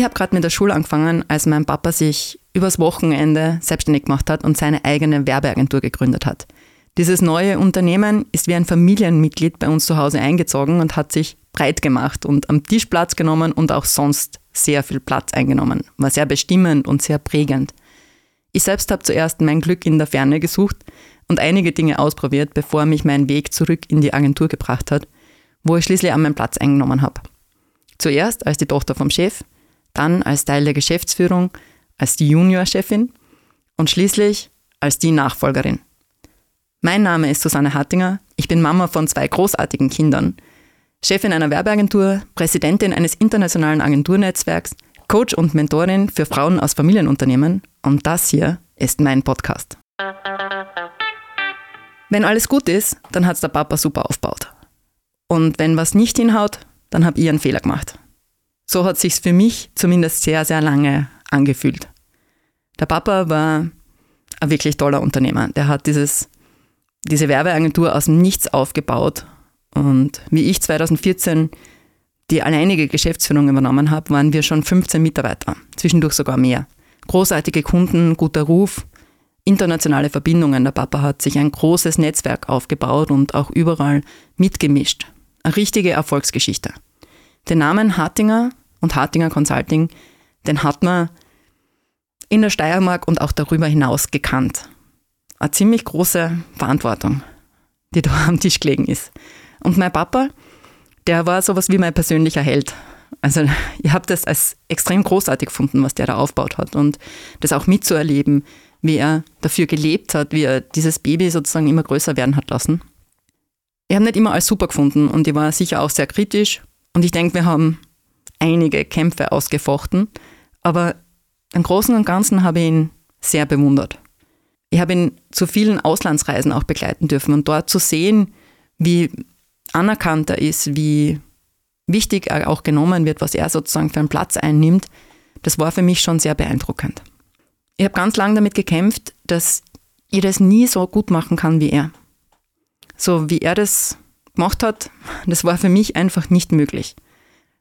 Ich habe gerade mit der Schule angefangen, als mein Papa sich übers Wochenende selbstständig gemacht hat und seine eigene Werbeagentur gegründet hat. Dieses neue Unternehmen ist wie ein Familienmitglied bei uns zu Hause eingezogen und hat sich breit gemacht und am Tisch Platz genommen und auch sonst sehr viel Platz eingenommen. War sehr bestimmend und sehr prägend. Ich selbst habe zuerst mein Glück in der Ferne gesucht und einige Dinge ausprobiert, bevor mich mein Weg zurück in die Agentur gebracht hat, wo ich schließlich an meinen Platz eingenommen habe. Zuerst als die Tochter vom Chef, dann als Teil der Geschäftsführung, als die Juniorchefin und schließlich als die Nachfolgerin. Mein Name ist Susanne Hattinger, ich bin Mama von zwei großartigen Kindern, Chefin einer Werbeagentur, Präsidentin eines internationalen Agenturnetzwerks, Coach und Mentorin für Frauen aus Familienunternehmen und das hier ist mein Podcast. Wenn alles gut ist, dann hat es der Papa super aufgebaut. Und wenn was nicht hinhaut, dann habe ich einen Fehler gemacht. So hat sich's für mich zumindest sehr, sehr lange angefühlt. Der Papa war ein wirklich toller Unternehmer. Der hat dieses, diese Werbeagentur aus dem Nichts aufgebaut. Und wie ich 2014 die alleinige Geschäftsführung übernommen habe, waren wir schon 15 Mitarbeiter, zwischendurch sogar mehr. Großartige Kunden, guter Ruf, internationale Verbindungen. Der Papa hat sich ein großes Netzwerk aufgebaut und auch überall mitgemischt. Eine richtige Erfolgsgeschichte. Den Namen Hartinger und Hartinger Consulting, den hat man in der Steiermark und auch darüber hinaus gekannt. Eine ziemlich große Verantwortung, die da am Tisch gelegen ist. Und mein Papa, der war sowas wie mein persönlicher Held. Also ich habe das als extrem großartig gefunden, was der da aufgebaut hat und das auch mitzuerleben, wie er dafür gelebt hat, wie er dieses Baby sozusagen immer größer werden hat lassen. Ich habe nicht immer alles super gefunden und ich war sicher auch sehr kritisch und ich denke, wir haben einige Kämpfe ausgefochten, aber im Großen und Ganzen habe ich ihn sehr bewundert. Ich habe ihn zu vielen Auslandsreisen auch begleiten dürfen und dort zu sehen, wie anerkannt er ist, wie wichtig er auch genommen wird, was er sozusagen für einen Platz einnimmt, das war für mich schon sehr beeindruckend. Ich habe ganz lange damit gekämpft, dass ich das nie so gut machen kann wie er. So wie er das gemacht hat, das war für mich einfach nicht möglich.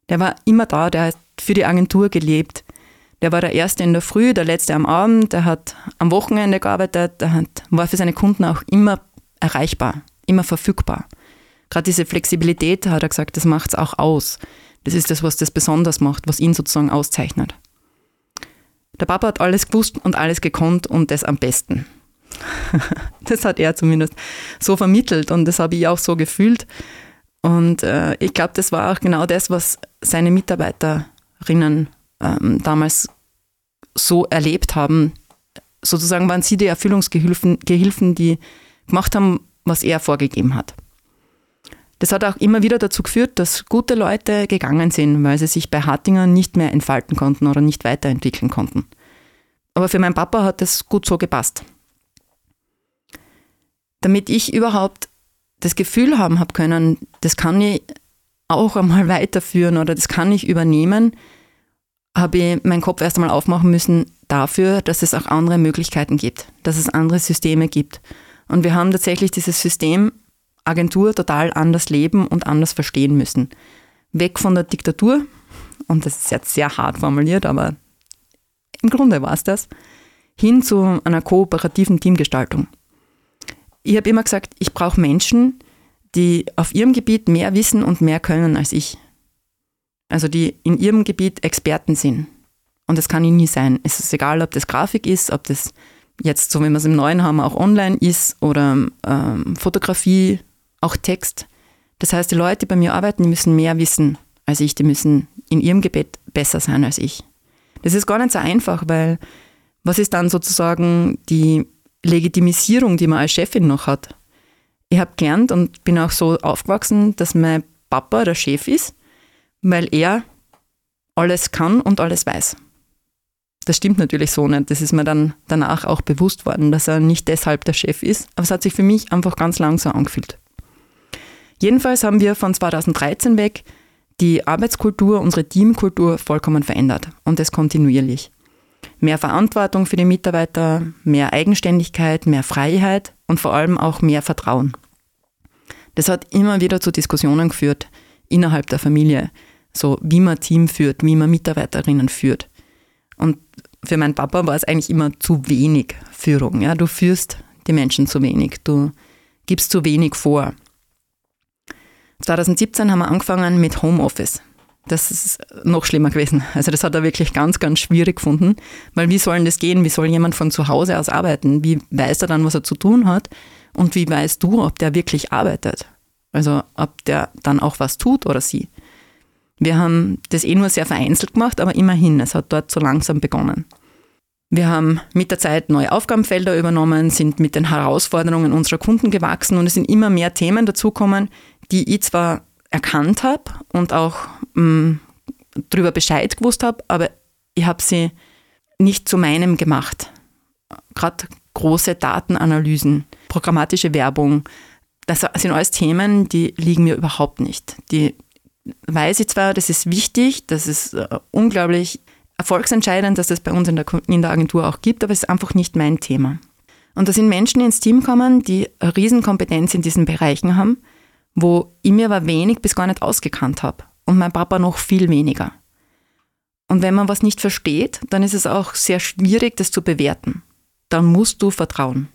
Der war immer da, der hat für die Agentur gelebt. Der war der Erste in der Früh, der Letzte am Abend, der hat am Wochenende gearbeitet, der hat, war für seine Kunden auch immer erreichbar, immer verfügbar. Gerade diese Flexibilität, hat er gesagt, das macht es auch aus. Das ist das, was das besonders macht, was ihn sozusagen auszeichnet. Der Papa hat alles gewusst und alles gekonnt und das am besten. das hat er zumindest so vermittelt und das habe ich auch so gefühlt. Und äh, ich glaube, das war auch genau das, was seine Mitarbeiterinnen ähm, damals so erlebt haben. Sozusagen waren sie die Erfüllungsgehilfen, Gehilfen, die gemacht haben, was er vorgegeben hat. Das hat auch immer wieder dazu geführt, dass gute Leute gegangen sind, weil sie sich bei Hartinger nicht mehr entfalten konnten oder nicht weiterentwickeln konnten. Aber für meinen Papa hat das gut so gepasst. Damit ich überhaupt das Gefühl haben habe können, das kann ich auch einmal weiterführen oder das kann ich übernehmen, habe ich meinen Kopf erst einmal aufmachen müssen dafür, dass es auch andere Möglichkeiten gibt, dass es andere Systeme gibt. Und wir haben tatsächlich dieses System Agentur total anders leben und anders verstehen müssen. Weg von der Diktatur, und das ist jetzt sehr hart formuliert, aber im Grunde war es das, hin zu einer kooperativen Teamgestaltung. Ich habe immer gesagt, ich brauche Menschen, die auf ihrem Gebiet mehr wissen und mehr können als ich. Also die in ihrem Gebiet Experten sind. Und das kann ich nie sein. Es ist egal, ob das Grafik ist, ob das jetzt, so wie wir es im Neuen haben, auch online ist oder ähm, Fotografie auch Text. Das heißt, die Leute, die bei mir arbeiten, die müssen mehr wissen als ich, die müssen in ihrem Gebet besser sein als ich. Das ist gar nicht so einfach, weil was ist dann sozusagen die Legitimisierung, die man als Chefin noch hat? Ich habe gelernt und bin auch so aufgewachsen, dass mein Papa der Chef ist, weil er alles kann und alles weiß. Das stimmt natürlich so nicht. Das ist mir dann danach auch bewusst worden, dass er nicht deshalb der Chef ist. Aber es hat sich für mich einfach ganz langsam angefühlt. Jedenfalls haben wir von 2013 weg die Arbeitskultur, unsere Teamkultur vollkommen verändert und das kontinuierlich. Mehr Verantwortung für die Mitarbeiter, mehr Eigenständigkeit, mehr Freiheit und vor allem auch mehr Vertrauen. Das hat immer wieder zu Diskussionen geführt innerhalb der Familie. so wie man Team führt, wie man Mitarbeiterinnen führt. Und für meinen Papa war es eigentlich immer zu wenig Führung. Ja? Du führst die Menschen zu wenig, du gibst zu wenig vor. 2017 haben wir angefangen mit Homeoffice. Das ist noch schlimmer gewesen. Also das hat er wirklich ganz, ganz schwierig gefunden, weil wie soll das gehen? Wie soll jemand von zu Hause aus arbeiten? Wie weiß er dann, was er zu tun hat? Und wie weißt du, ob der wirklich arbeitet? Also ob der dann auch was tut oder sie. Wir haben das eh nur sehr vereinzelt gemacht, aber immerhin, es hat dort so langsam begonnen. Wir haben mit der Zeit neue Aufgabenfelder übernommen, sind mit den Herausforderungen unserer Kunden gewachsen und es sind immer mehr Themen dazugekommen, die ich zwar erkannt habe und auch mm, darüber Bescheid gewusst habe, aber ich habe sie nicht zu meinem gemacht. Gerade große Datenanalysen, programmatische Werbung, das sind alles Themen, die liegen mir überhaupt nicht. Die weiß ich zwar, das ist wichtig, das ist äh, unglaublich erfolgsentscheidend, dass es bei uns in der, in der Agentur auch gibt, aber es ist einfach nicht mein Thema. Und da sind Menschen ins Team gekommen, die Riesenkompetenz in diesen Bereichen haben, wo ich mir aber wenig bis gar nicht ausgekannt habe und mein Papa noch viel weniger. Und wenn man was nicht versteht, dann ist es auch sehr schwierig, das zu bewerten. Dann musst du vertrauen.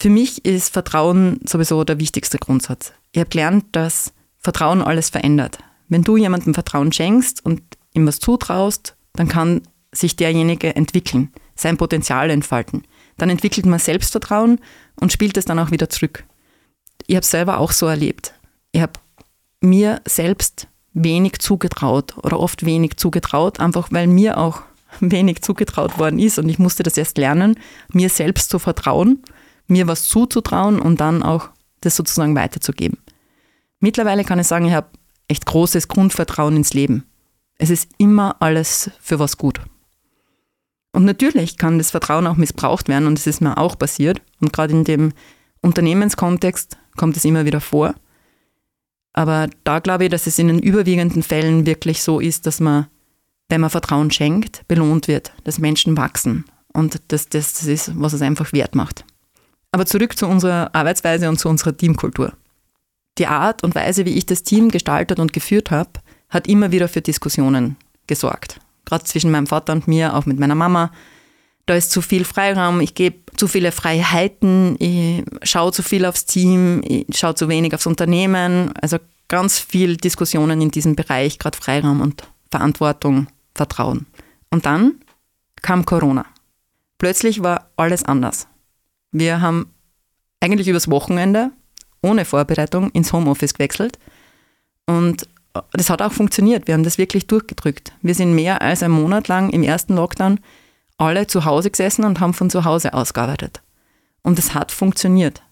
Für mich ist Vertrauen sowieso der wichtigste Grundsatz. Ich habe gelernt, dass Vertrauen alles verändert. Wenn du jemandem Vertrauen schenkst und ihm was zutraust, dann kann sich derjenige entwickeln, sein Potenzial entfalten. Dann entwickelt man Selbstvertrauen und spielt es dann auch wieder zurück. Ich habe es selber auch so erlebt. Ich habe mir selbst wenig zugetraut oder oft wenig zugetraut, einfach weil mir auch wenig zugetraut worden ist und ich musste das erst lernen, mir selbst zu vertrauen, mir was zuzutrauen und dann auch das sozusagen weiterzugeben. Mittlerweile kann ich sagen, ich habe echt großes Grundvertrauen ins Leben. Es ist immer alles für was gut. Und natürlich kann das Vertrauen auch missbraucht werden und es ist mir auch passiert. Und gerade in dem Unternehmenskontext kommt es immer wieder vor. Aber da glaube ich, dass es in den überwiegenden Fällen wirklich so ist, dass man, wenn man Vertrauen schenkt, belohnt wird, dass Menschen wachsen und dass das, das ist, was es einfach wert macht. Aber zurück zu unserer Arbeitsweise und zu unserer Teamkultur. Die Art und Weise, wie ich das Team gestaltet und geführt habe, hat immer wieder für Diskussionen gesorgt. Gerade zwischen meinem Vater und mir, auch mit meiner Mama. Da ist zu viel Freiraum, ich gebe zu viele Freiheiten, ich schaue zu viel aufs Team, ich schaue zu wenig aufs Unternehmen. Also ganz viel Diskussionen in diesem Bereich, gerade Freiraum und Verantwortung, Vertrauen. Und dann kam Corona. Plötzlich war alles anders. Wir haben eigentlich übers Wochenende ohne Vorbereitung ins Homeoffice gewechselt. Und das hat auch funktioniert. Wir haben das wirklich durchgedrückt. Wir sind mehr als einen Monat lang im ersten Lockdown alle zu Hause gesessen und haben von zu Hause aus gearbeitet. Und es hat funktioniert.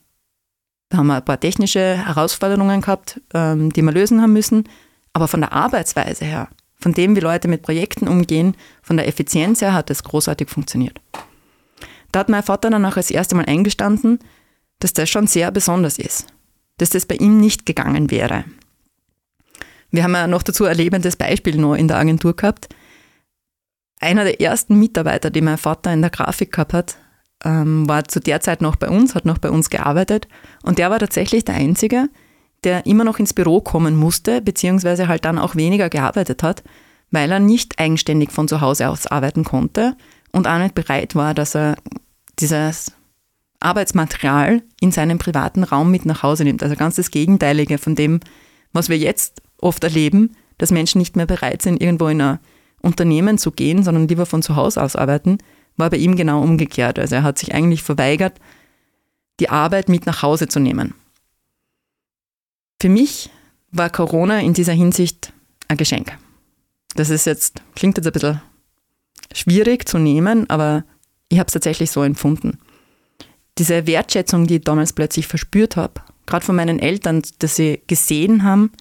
Da haben wir ein paar technische Herausforderungen gehabt, ähm, die wir lösen haben müssen. Aber von der Arbeitsweise her, von dem, wie Leute mit Projekten umgehen, von der Effizienz her hat es großartig funktioniert. Da hat mein Vater dann auch das erste Mal eingestanden, dass das schon sehr besonders ist dass das bei ihm nicht gegangen wäre. Wir haben ja noch dazu ein lebendes Beispiel noch in der Agentur gehabt. Einer der ersten Mitarbeiter, die mein Vater in der Grafik gehabt hat, ähm, war zu der Zeit noch bei uns, hat noch bei uns gearbeitet und der war tatsächlich der Einzige, der immer noch ins Büro kommen musste, beziehungsweise halt dann auch weniger gearbeitet hat, weil er nicht eigenständig von zu Hause aus arbeiten konnte und auch nicht bereit war, dass er dieses Arbeitsmaterial in seinen privaten Raum mit nach Hause nimmt. Also ganz das Gegenteilige von dem, was wir jetzt oft erleben, dass Menschen nicht mehr bereit sind, irgendwo in ein Unternehmen zu gehen, sondern lieber von zu Hause aus arbeiten, war bei ihm genau umgekehrt. Also er hat sich eigentlich verweigert, die Arbeit mit nach Hause zu nehmen. Für mich war Corona in dieser Hinsicht ein Geschenk. Das ist jetzt, klingt jetzt ein bisschen schwierig zu nehmen, aber ich habe es tatsächlich so empfunden diese Wertschätzung, die ich damals plötzlich verspürt habe, gerade von meinen Eltern, dass sie gesehen haben,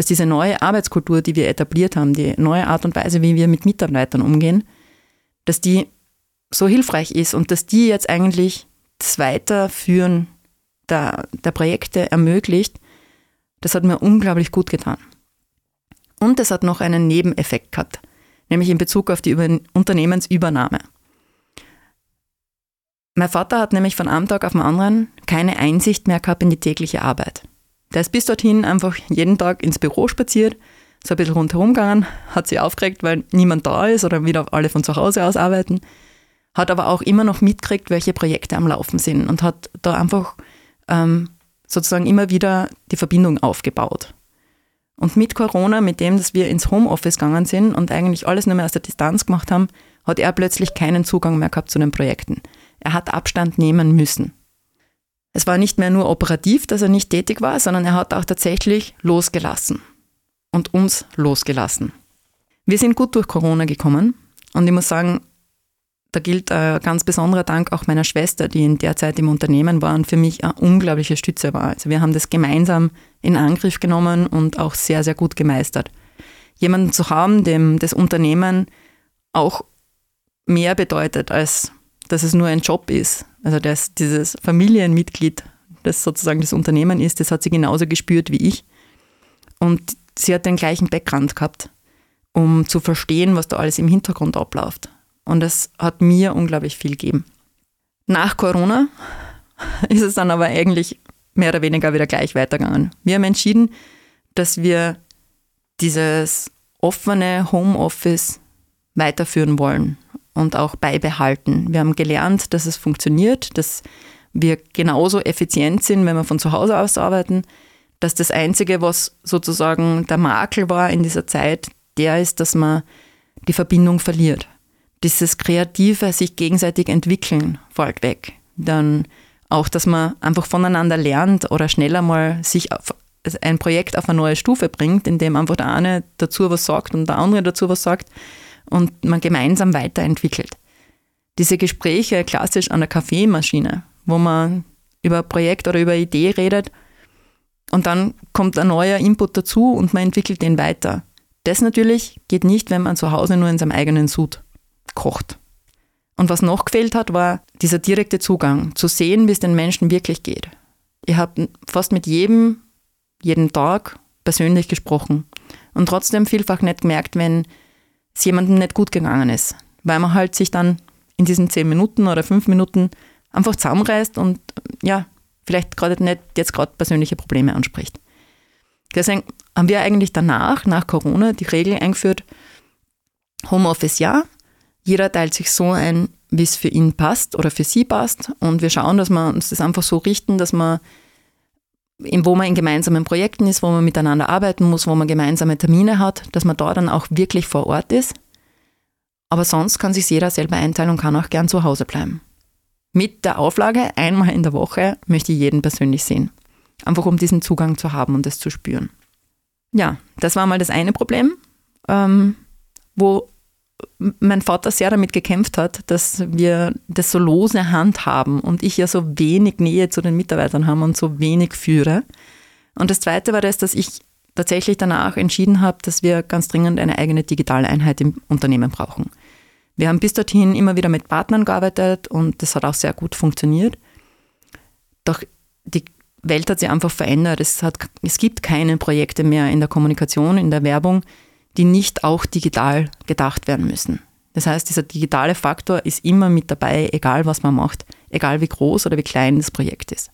dass diese neue Arbeitskultur, die wir etabliert haben, die neue Art und Weise, wie wir mit Mitarbeitern umgehen, dass die so hilfreich ist und dass die jetzt eigentlich das Weiterführen der, der Projekte ermöglicht, das hat mir unglaublich gut getan. Und es hat noch einen Nebeneffekt gehabt, nämlich in Bezug auf die Unternehmensübernahme. Mein Vater hat nämlich von einem Tag auf den anderen keine Einsicht mehr gehabt in die tägliche Arbeit. Der ist bis dorthin einfach jeden Tag ins Büro spaziert so ein bisschen rundherum gegangen, hat sie aufgeregt, weil niemand da ist oder wieder alle von zu Hause aus arbeiten, hat aber auch immer noch mitgekriegt, welche Projekte am Laufen sind und hat da einfach ähm, sozusagen immer wieder die Verbindung aufgebaut. Und mit Corona, mit dem, dass wir ins Homeoffice gegangen sind und eigentlich alles nur mehr aus der Distanz gemacht haben, hat er plötzlich keinen Zugang mehr gehabt zu den Projekten. Er hat Abstand nehmen müssen. Es war nicht mehr nur operativ, dass er nicht tätig war, sondern er hat auch tatsächlich losgelassen und uns losgelassen. Wir sind gut durch Corona gekommen und ich muss sagen, da gilt ein ganz besonderer Dank auch meiner Schwester, die in der Zeit im Unternehmen war und für mich eine unglaubliche Stütze war. Also wir haben das gemeinsam in Angriff genommen und auch sehr, sehr gut gemeistert. Jemanden zu haben, dem das Unternehmen auch mehr bedeutet, als dass es nur ein Job ist. Also dass dieses Familienmitglied, das sozusagen das Unternehmen ist, das hat sie genauso gespürt wie ich. Und sie hat den gleichen Background gehabt, um zu verstehen, was da alles im Hintergrund abläuft. Und das hat mir unglaublich viel gegeben. Nach Corona ist es dann aber eigentlich mehr oder weniger wieder gleich weitergegangen. Wir haben entschieden, dass wir dieses offene Homeoffice weiterführen wollen und auch beibehalten. Wir haben gelernt, dass es funktioniert, dass wir genauso effizient sind, wenn wir von zu Hause aus arbeiten, dass das Einzige, was sozusagen der Makel war in dieser Zeit, der ist, dass man die Verbindung verliert. Dieses kreative, sich gegenseitig entwickeln fällt weg. Dann auch, dass man einfach voneinander lernt oder schneller mal sich auf ein Projekt auf eine neue Stufe bringt, indem einfach der eine dazu was sagt und der andere dazu was sagt und man gemeinsam weiterentwickelt. Diese Gespräche klassisch an der Kaffeemaschine, wo man über Projekt oder über Idee redet und dann kommt ein neuer Input dazu und man entwickelt den weiter. Das natürlich geht nicht, wenn man zu Hause nur in seinem eigenen Sud kocht. Und was noch gefehlt hat, war dieser direkte Zugang, zu sehen, wie es den Menschen wirklich geht. Ich habe fast mit jedem, jeden Tag persönlich gesprochen und trotzdem vielfach nicht gemerkt, wenn es jemandem nicht gut gegangen ist, weil man halt sich dann in diesen zehn Minuten oder fünf Minuten einfach zusammenreißt und ja, vielleicht gerade nicht jetzt gerade persönliche Probleme anspricht. Deswegen haben wir eigentlich danach, nach Corona, die Regel eingeführt, Homeoffice ja, jeder teilt sich so ein, wie es für ihn passt oder für sie passt. Und wir schauen, dass wir uns das einfach so richten, dass man wo man in gemeinsamen Projekten ist, wo man miteinander arbeiten muss, wo man gemeinsame Termine hat, dass man da dann auch wirklich vor Ort ist. Aber sonst kann sich jeder selber einteilen und kann auch gern zu Hause bleiben. Mit der Auflage, einmal in der Woche möchte ich jeden persönlich sehen. Einfach um diesen Zugang zu haben und das zu spüren. Ja, das war mal das eine Problem, ähm, wo mein Vater sehr damit gekämpft hat, dass wir das so lose Hand haben und ich ja so wenig Nähe zu den Mitarbeitern habe und so wenig führe. Und das Zweite war das, dass ich tatsächlich danach entschieden habe, dass wir ganz dringend eine eigene digitale Einheit im Unternehmen brauchen. Wir haben bis dorthin immer wieder mit Partnern gearbeitet und das hat auch sehr gut funktioniert. Doch die Welt hat sich einfach verändert. Es, hat, es gibt keine Projekte mehr in der Kommunikation, in der Werbung, die nicht auch digital gedacht werden müssen. Das heißt, dieser digitale Faktor ist immer mit dabei, egal was man macht, egal wie groß oder wie klein das Projekt ist.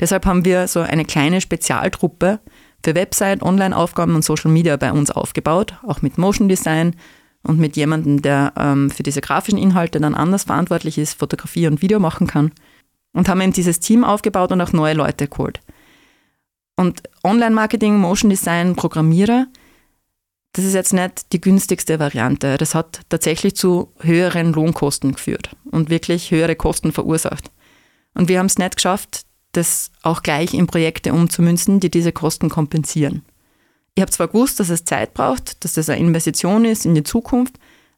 Deshalb haben wir so eine kleine Spezialtruppe für Website, Online-Aufgaben und Social Media bei uns aufgebaut, auch mit Motion Design und mit jemandem, der ähm, für diese grafischen Inhalte dann anders verantwortlich ist, Fotografie und Video machen kann. Und haben eben dieses Team aufgebaut und auch neue Leute geholt. Und Online-Marketing, Motion Design, Programmierer, das ist jetzt nicht die günstigste Variante. Das hat tatsächlich zu höheren Lohnkosten geführt und wirklich höhere Kosten verursacht. Und wir haben es nicht geschafft, das auch gleich in Projekte umzumünzen, die diese Kosten kompensieren. Ich habe zwar gewusst, dass es Zeit braucht, dass das eine Investition ist in die Zukunft,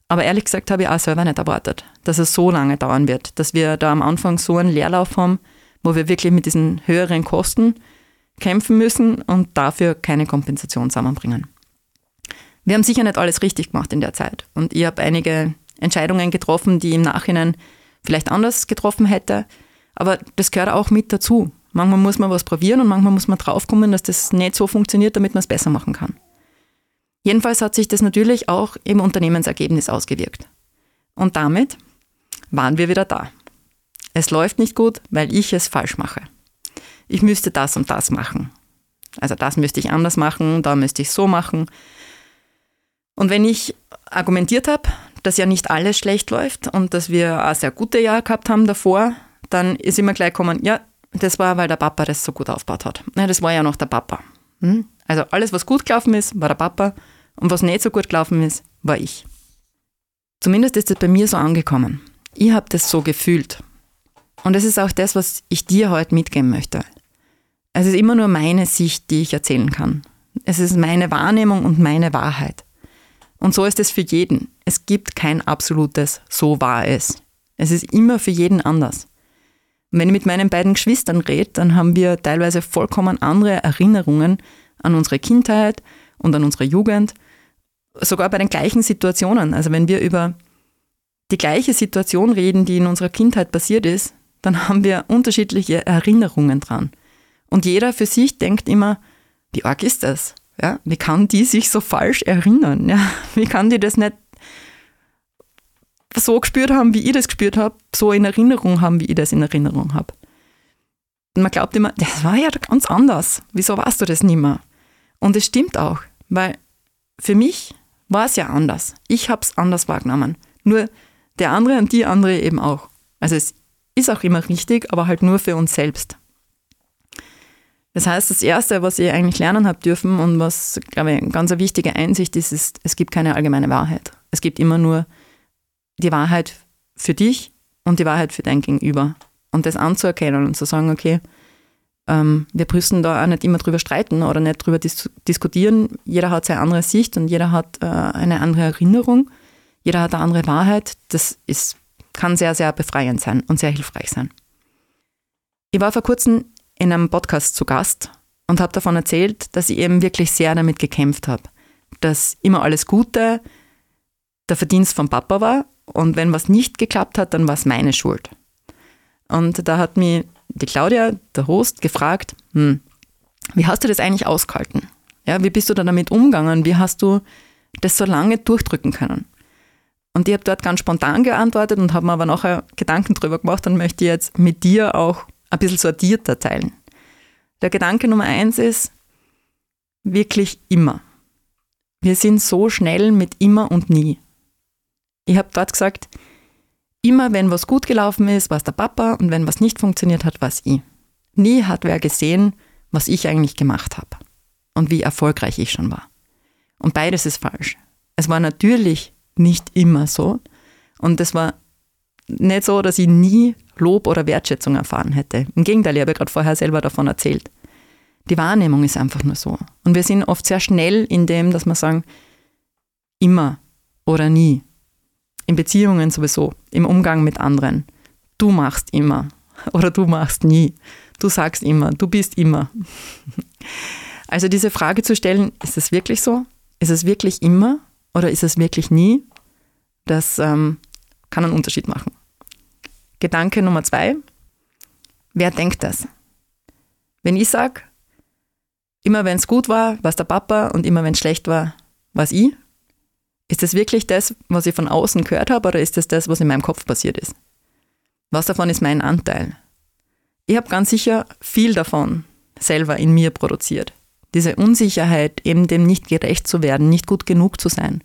aber ehrlich gesagt habe ich auch selber nicht erwartet, dass es so lange dauern wird, dass wir da am Anfang so einen Leerlauf haben, wo wir wirklich mit diesen höheren Kosten kämpfen müssen und dafür keine Kompensation zusammenbringen. Wir haben sicher nicht alles richtig gemacht in der Zeit. Und ich habe einige Entscheidungen getroffen, die im Nachhinein vielleicht anders getroffen hätte. Aber das gehört auch mit dazu. Manchmal muss man was probieren und manchmal muss man draufkommen, dass das nicht so funktioniert, damit man es besser machen kann. Jedenfalls hat sich das natürlich auch im Unternehmensergebnis ausgewirkt. Und damit waren wir wieder da. Es läuft nicht gut, weil ich es falsch mache. Ich müsste das und das machen. Also das müsste ich anders machen, da müsste ich so machen. Und wenn ich argumentiert habe, dass ja nicht alles schlecht läuft und dass wir ein sehr gute Jahr gehabt haben davor, dann ist immer gleich gekommen, ja, das war, weil der Papa das so gut aufgebaut hat. Ja, das war ja noch der Papa. Hm? Also alles, was gut gelaufen ist, war der Papa und was nicht so gut gelaufen ist, war ich. Zumindest ist es bei mir so angekommen. Ich habe das so gefühlt. Und es ist auch das, was ich dir heute mitgeben möchte. Es ist immer nur meine Sicht, die ich erzählen kann. Es ist meine Wahrnehmung und meine Wahrheit. Und so ist es für jeden. Es gibt kein absolutes So war es. Es ist immer für jeden anders. Und wenn ich mit meinen beiden Geschwistern rede, dann haben wir teilweise vollkommen andere Erinnerungen an unsere Kindheit und an unsere Jugend, sogar bei den gleichen Situationen. Also wenn wir über die gleiche Situation reden, die in unserer Kindheit passiert ist, dann haben wir unterschiedliche Erinnerungen dran. Und jeder für sich denkt immer, wie arg ist das? Ja, wie kann die sich so falsch erinnern? Ja, wie kann die das nicht so gespürt haben, wie ich das gespürt habe, so in Erinnerung haben, wie ich das in Erinnerung habe? Man glaubt immer, das war ja ganz anders. Wieso warst du das nicht mehr? Und es stimmt auch, weil für mich war es ja anders. Ich habe es anders wahrgenommen. Nur der andere und die andere eben auch. Also es ist auch immer richtig, aber halt nur für uns selbst. Das heißt, das Erste, was ich eigentlich lernen habe dürfen und was, glaube ich, eine ganz wichtige Einsicht ist, ist, es gibt keine allgemeine Wahrheit. Es gibt immer nur die Wahrheit für dich und die Wahrheit für dein Gegenüber. Und das anzuerkennen und zu sagen, okay, ähm, wir müssen da auch nicht immer drüber streiten oder nicht drüber dis diskutieren. Jeder hat seine andere Sicht und jeder hat äh, eine andere Erinnerung. Jeder hat eine andere Wahrheit. Das ist, kann sehr, sehr befreiend sein und sehr hilfreich sein. Ich war vor kurzem in einem Podcast zu Gast und habe davon erzählt, dass ich eben wirklich sehr damit gekämpft habe, dass immer alles Gute der Verdienst von Papa war und wenn was nicht geklappt hat, dann war es meine Schuld. Und da hat mich die Claudia, der Host, gefragt, hm, wie hast du das eigentlich ausgehalten? Ja, wie bist du da damit umgegangen? Wie hast du das so lange durchdrücken können? Und ich habe dort ganz spontan geantwortet und habe mir aber nachher Gedanken drüber gemacht und möchte jetzt mit dir auch ein bisschen sortierter teilen. Der Gedanke Nummer eins ist wirklich immer. Wir sind so schnell mit immer und nie. Ich habe dort gesagt, immer wenn was gut gelaufen ist, war es der Papa und wenn was nicht funktioniert hat, war es ich. Nie hat wer gesehen, was ich eigentlich gemacht habe und wie erfolgreich ich schon war. Und beides ist falsch. Es war natürlich nicht immer so und es war nicht so, dass ich nie Lob oder Wertschätzung erfahren hätte. Im Gegenteil, ich habe gerade vorher selber davon erzählt. Die Wahrnehmung ist einfach nur so. Und wir sind oft sehr schnell in dem, dass wir sagen, immer oder nie. In Beziehungen sowieso, im Umgang mit anderen. Du machst immer oder du machst nie. Du sagst immer, du bist immer. Also diese Frage zu stellen, ist es wirklich so? Ist es wirklich immer oder ist es wirklich nie? Das ähm, kann einen Unterschied machen. Gedanke Nummer zwei, wer denkt das? Wenn ich sage, immer wenn es gut war, war es der Papa und immer wenn es schlecht war, war es ich, ist das wirklich das, was ich von außen gehört habe oder ist das das, was in meinem Kopf passiert ist? Was davon ist mein Anteil? Ich habe ganz sicher viel davon selber in mir produziert. Diese Unsicherheit, eben dem nicht gerecht zu werden, nicht gut genug zu sein.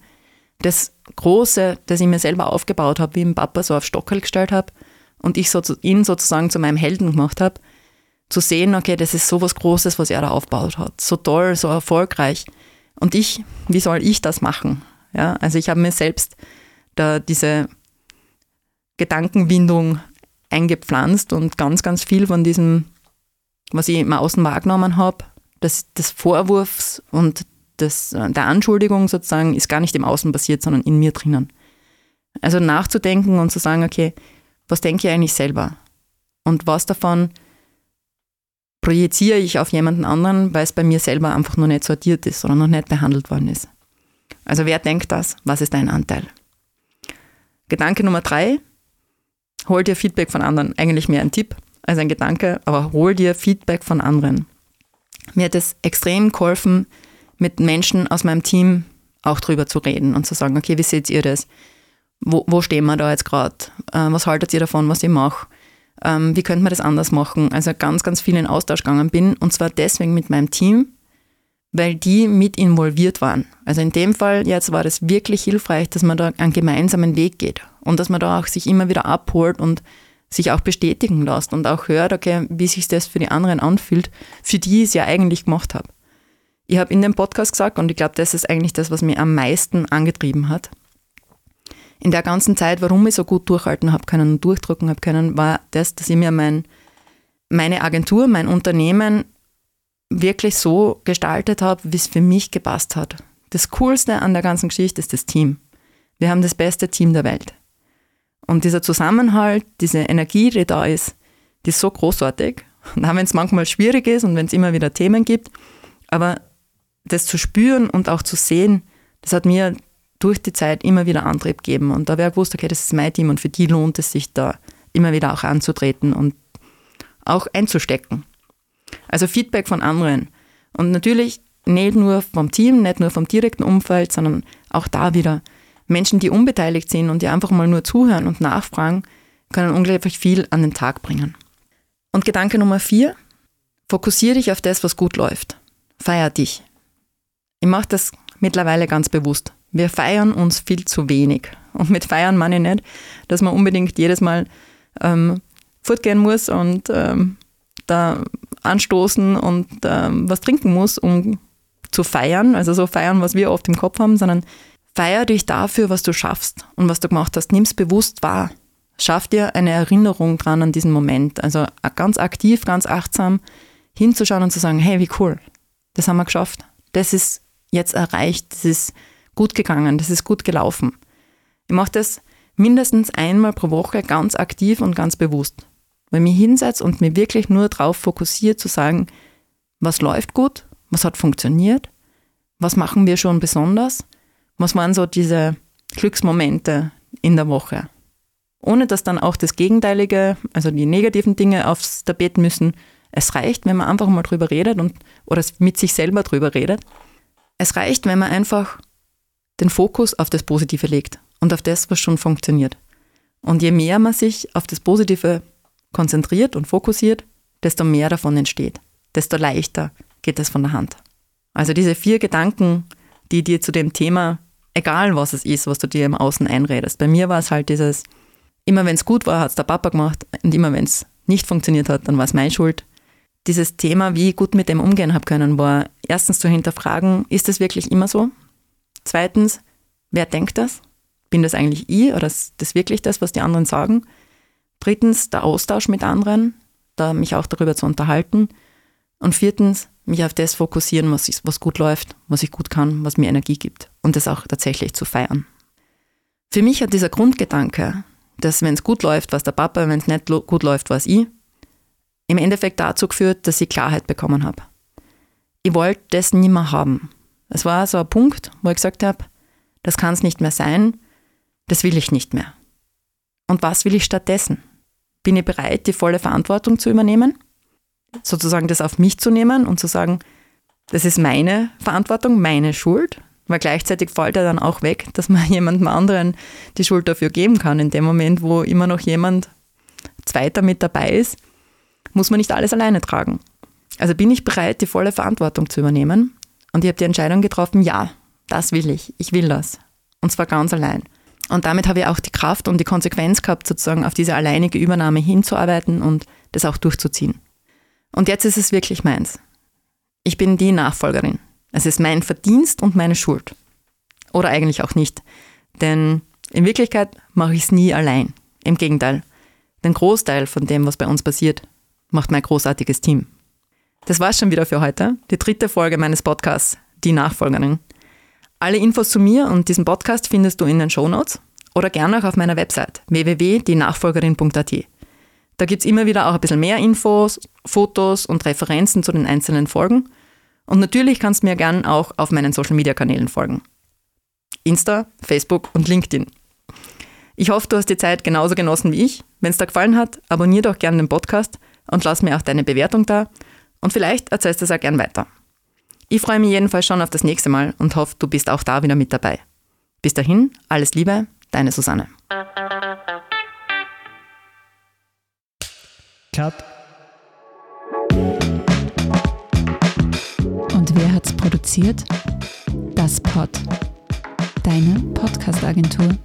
Das Große, das ich mir selber aufgebaut habe, wie den Papa so auf Stockel gestellt habe, und ich so, ihn sozusagen zu meinem Helden gemacht habe, zu sehen, okay, das ist so was Großes, was er da aufgebaut hat. So toll, so erfolgreich. Und ich, wie soll ich das machen? Ja, also ich habe mir selbst da diese Gedankenwindung eingepflanzt und ganz, ganz viel von diesem, was ich im Außen wahrgenommen habe, das, des Vorwurfs und des, der Anschuldigung sozusagen, ist gar nicht im Außen passiert, sondern in mir drinnen. Also nachzudenken und zu sagen, okay, was denke ich eigentlich selber? Und was davon projiziere ich auf jemanden anderen, weil es bei mir selber einfach noch nicht sortiert ist oder noch nicht behandelt worden ist. Also wer denkt das? Was ist dein Anteil? Gedanke Nummer drei, hol dir Feedback von anderen. Eigentlich mehr ein Tipp als ein Gedanke, aber hol dir Feedback von anderen. Mir hat es extrem geholfen, mit Menschen aus meinem Team auch drüber zu reden und zu sagen, okay, wie seht ihr das? Wo, wo stehen wir da jetzt gerade? Äh, was haltet ihr davon, was ich mache? Ähm, wie könnte man das anders machen? Also ganz, ganz viel in Austausch gegangen bin und zwar deswegen mit meinem Team, weil die mit involviert waren. Also in dem Fall jetzt war es wirklich hilfreich, dass man da einen gemeinsamen Weg geht und dass man da auch sich immer wieder abholt und sich auch bestätigen lässt und auch hört, okay, wie sich das für die anderen anfühlt, für die ich es ja eigentlich gemacht habe. Ich habe in dem Podcast gesagt, und ich glaube, das ist eigentlich das, was mich am meisten angetrieben hat. In der ganzen Zeit, warum ich so gut durchhalten habe können und durchdrücken habe können, war das, dass ich mir mein, meine Agentur, mein Unternehmen wirklich so gestaltet habe, wie es für mich gepasst hat. Das Coolste an der ganzen Geschichte ist das Team. Wir haben das beste Team der Welt. Und dieser Zusammenhalt, diese Energie, die da ist, die ist so großartig. Und auch wenn es manchmal schwierig ist und wenn es immer wieder Themen gibt, aber das zu spüren und auch zu sehen, das hat mir durch die Zeit immer wieder Antrieb gegeben. Und da wäre gewusst, okay, das ist mein Team und für die lohnt es sich da immer wieder auch anzutreten und auch einzustecken. Also Feedback von anderen. Und natürlich nicht nur vom Team, nicht nur vom direkten Umfeld, sondern auch da wieder Menschen, die unbeteiligt sind und die einfach mal nur zuhören und nachfragen, können unglaublich viel an den Tag bringen. Und Gedanke Nummer vier, fokussiere dich auf das, was gut läuft. Feier dich. Ich mache das mittlerweile ganz bewusst. Wir feiern uns viel zu wenig. Und mit feiern meine ich nicht, dass man unbedingt jedes Mal ähm, fortgehen muss und ähm, da anstoßen und ähm, was trinken muss, um zu feiern. Also so feiern, was wir oft im Kopf haben, sondern feier dich dafür, was du schaffst und was du gemacht hast. Nimm es bewusst wahr. Schaff dir eine Erinnerung dran an diesen Moment. Also ganz aktiv, ganz achtsam hinzuschauen und zu sagen, hey, wie cool, das haben wir geschafft. Das ist jetzt erreicht, das ist gut gegangen, das ist gut gelaufen. Ich mache das mindestens einmal pro Woche ganz aktiv und ganz bewusst. Wenn ich mich hinsetze und mir wirklich nur darauf fokussiere, zu sagen, was läuft gut, was hat funktioniert, was machen wir schon besonders, was waren so diese Glücksmomente in der Woche. Ohne dass dann auch das Gegenteilige, also die negativen Dinge aufs Tapet müssen. Es reicht, wenn man einfach mal drüber redet und, oder mit sich selber drüber redet. Es reicht, wenn man einfach den Fokus auf das Positive legt und auf das, was schon funktioniert. Und je mehr man sich auf das Positive konzentriert und fokussiert, desto mehr davon entsteht, desto leichter geht es von der Hand. Also diese vier Gedanken, die dir zu dem Thema, egal was es ist, was du dir im Außen einredest. Bei mir war es halt dieses, immer wenn es gut war, hat es der Papa gemacht und immer wenn es nicht funktioniert hat, dann war es meine Schuld. Dieses Thema, wie ich gut mit dem umgehen habe können, war erstens zu hinterfragen, ist das wirklich immer so? Zweitens, wer denkt das? Bin das eigentlich ich oder ist das wirklich das, was die anderen sagen? Drittens der Austausch mit anderen, da mich auch darüber zu unterhalten. Und viertens mich auf das fokussieren, was, ich, was gut läuft, was ich gut kann, was mir Energie gibt und das auch tatsächlich zu feiern. Für mich hat dieser Grundgedanke, dass wenn es gut läuft, was der Papa, wenn es nicht gut läuft, was ich, im Endeffekt dazu geführt, dass ich Klarheit bekommen habe. Ich wollte das nicht mehr haben. Es war so ein Punkt, wo ich gesagt habe, das kann es nicht mehr sein, das will ich nicht mehr. Und was will ich stattdessen? bin ich bereit, die volle Verantwortung zu übernehmen, sozusagen das auf mich zu nehmen und zu sagen, das ist meine Verantwortung, meine Schuld, weil gleichzeitig fällt er dann auch weg, dass man jemandem anderen die Schuld dafür geben kann. In dem Moment, wo immer noch jemand Zweiter mit dabei ist, muss man nicht alles alleine tragen. Also bin ich bereit, die volle Verantwortung zu übernehmen. Und ich habe die Entscheidung getroffen, ja, das will ich, ich will das. Und zwar ganz allein. Und damit habe ich auch die Kraft und die Konsequenz gehabt, sozusagen auf diese alleinige Übernahme hinzuarbeiten und das auch durchzuziehen. Und jetzt ist es wirklich meins. Ich bin die Nachfolgerin. Es ist mein Verdienst und meine Schuld. Oder eigentlich auch nicht. Denn in Wirklichkeit mache ich es nie allein. Im Gegenteil. Den Großteil von dem, was bei uns passiert, macht mein großartiges Team. Das war's schon wieder für heute. Die dritte Folge meines Podcasts, Die Nachfolgerin. Alle Infos zu mir und diesem Podcast findest du in den Shownotes oder gerne auch auf meiner Website www.dienachfolgerin.at. Da gibt es immer wieder auch ein bisschen mehr Infos, Fotos und Referenzen zu den einzelnen Folgen. Und natürlich kannst du mir gerne auch auf meinen Social Media Kanälen folgen. Insta, Facebook und LinkedIn. Ich hoffe, du hast die Zeit genauso genossen wie ich. Wenn es dir gefallen hat, abonniere doch gerne den Podcast und lass mir auch deine Bewertung da. Und vielleicht erzählst du es auch gern weiter. Ich freue mich jedenfalls schon auf das nächste Mal und hoffe, du bist auch da wieder mit dabei. Bis dahin, alles Liebe, deine Susanne. Cut. Und wer hat's produziert das Pod, deine Podcast-Agentur.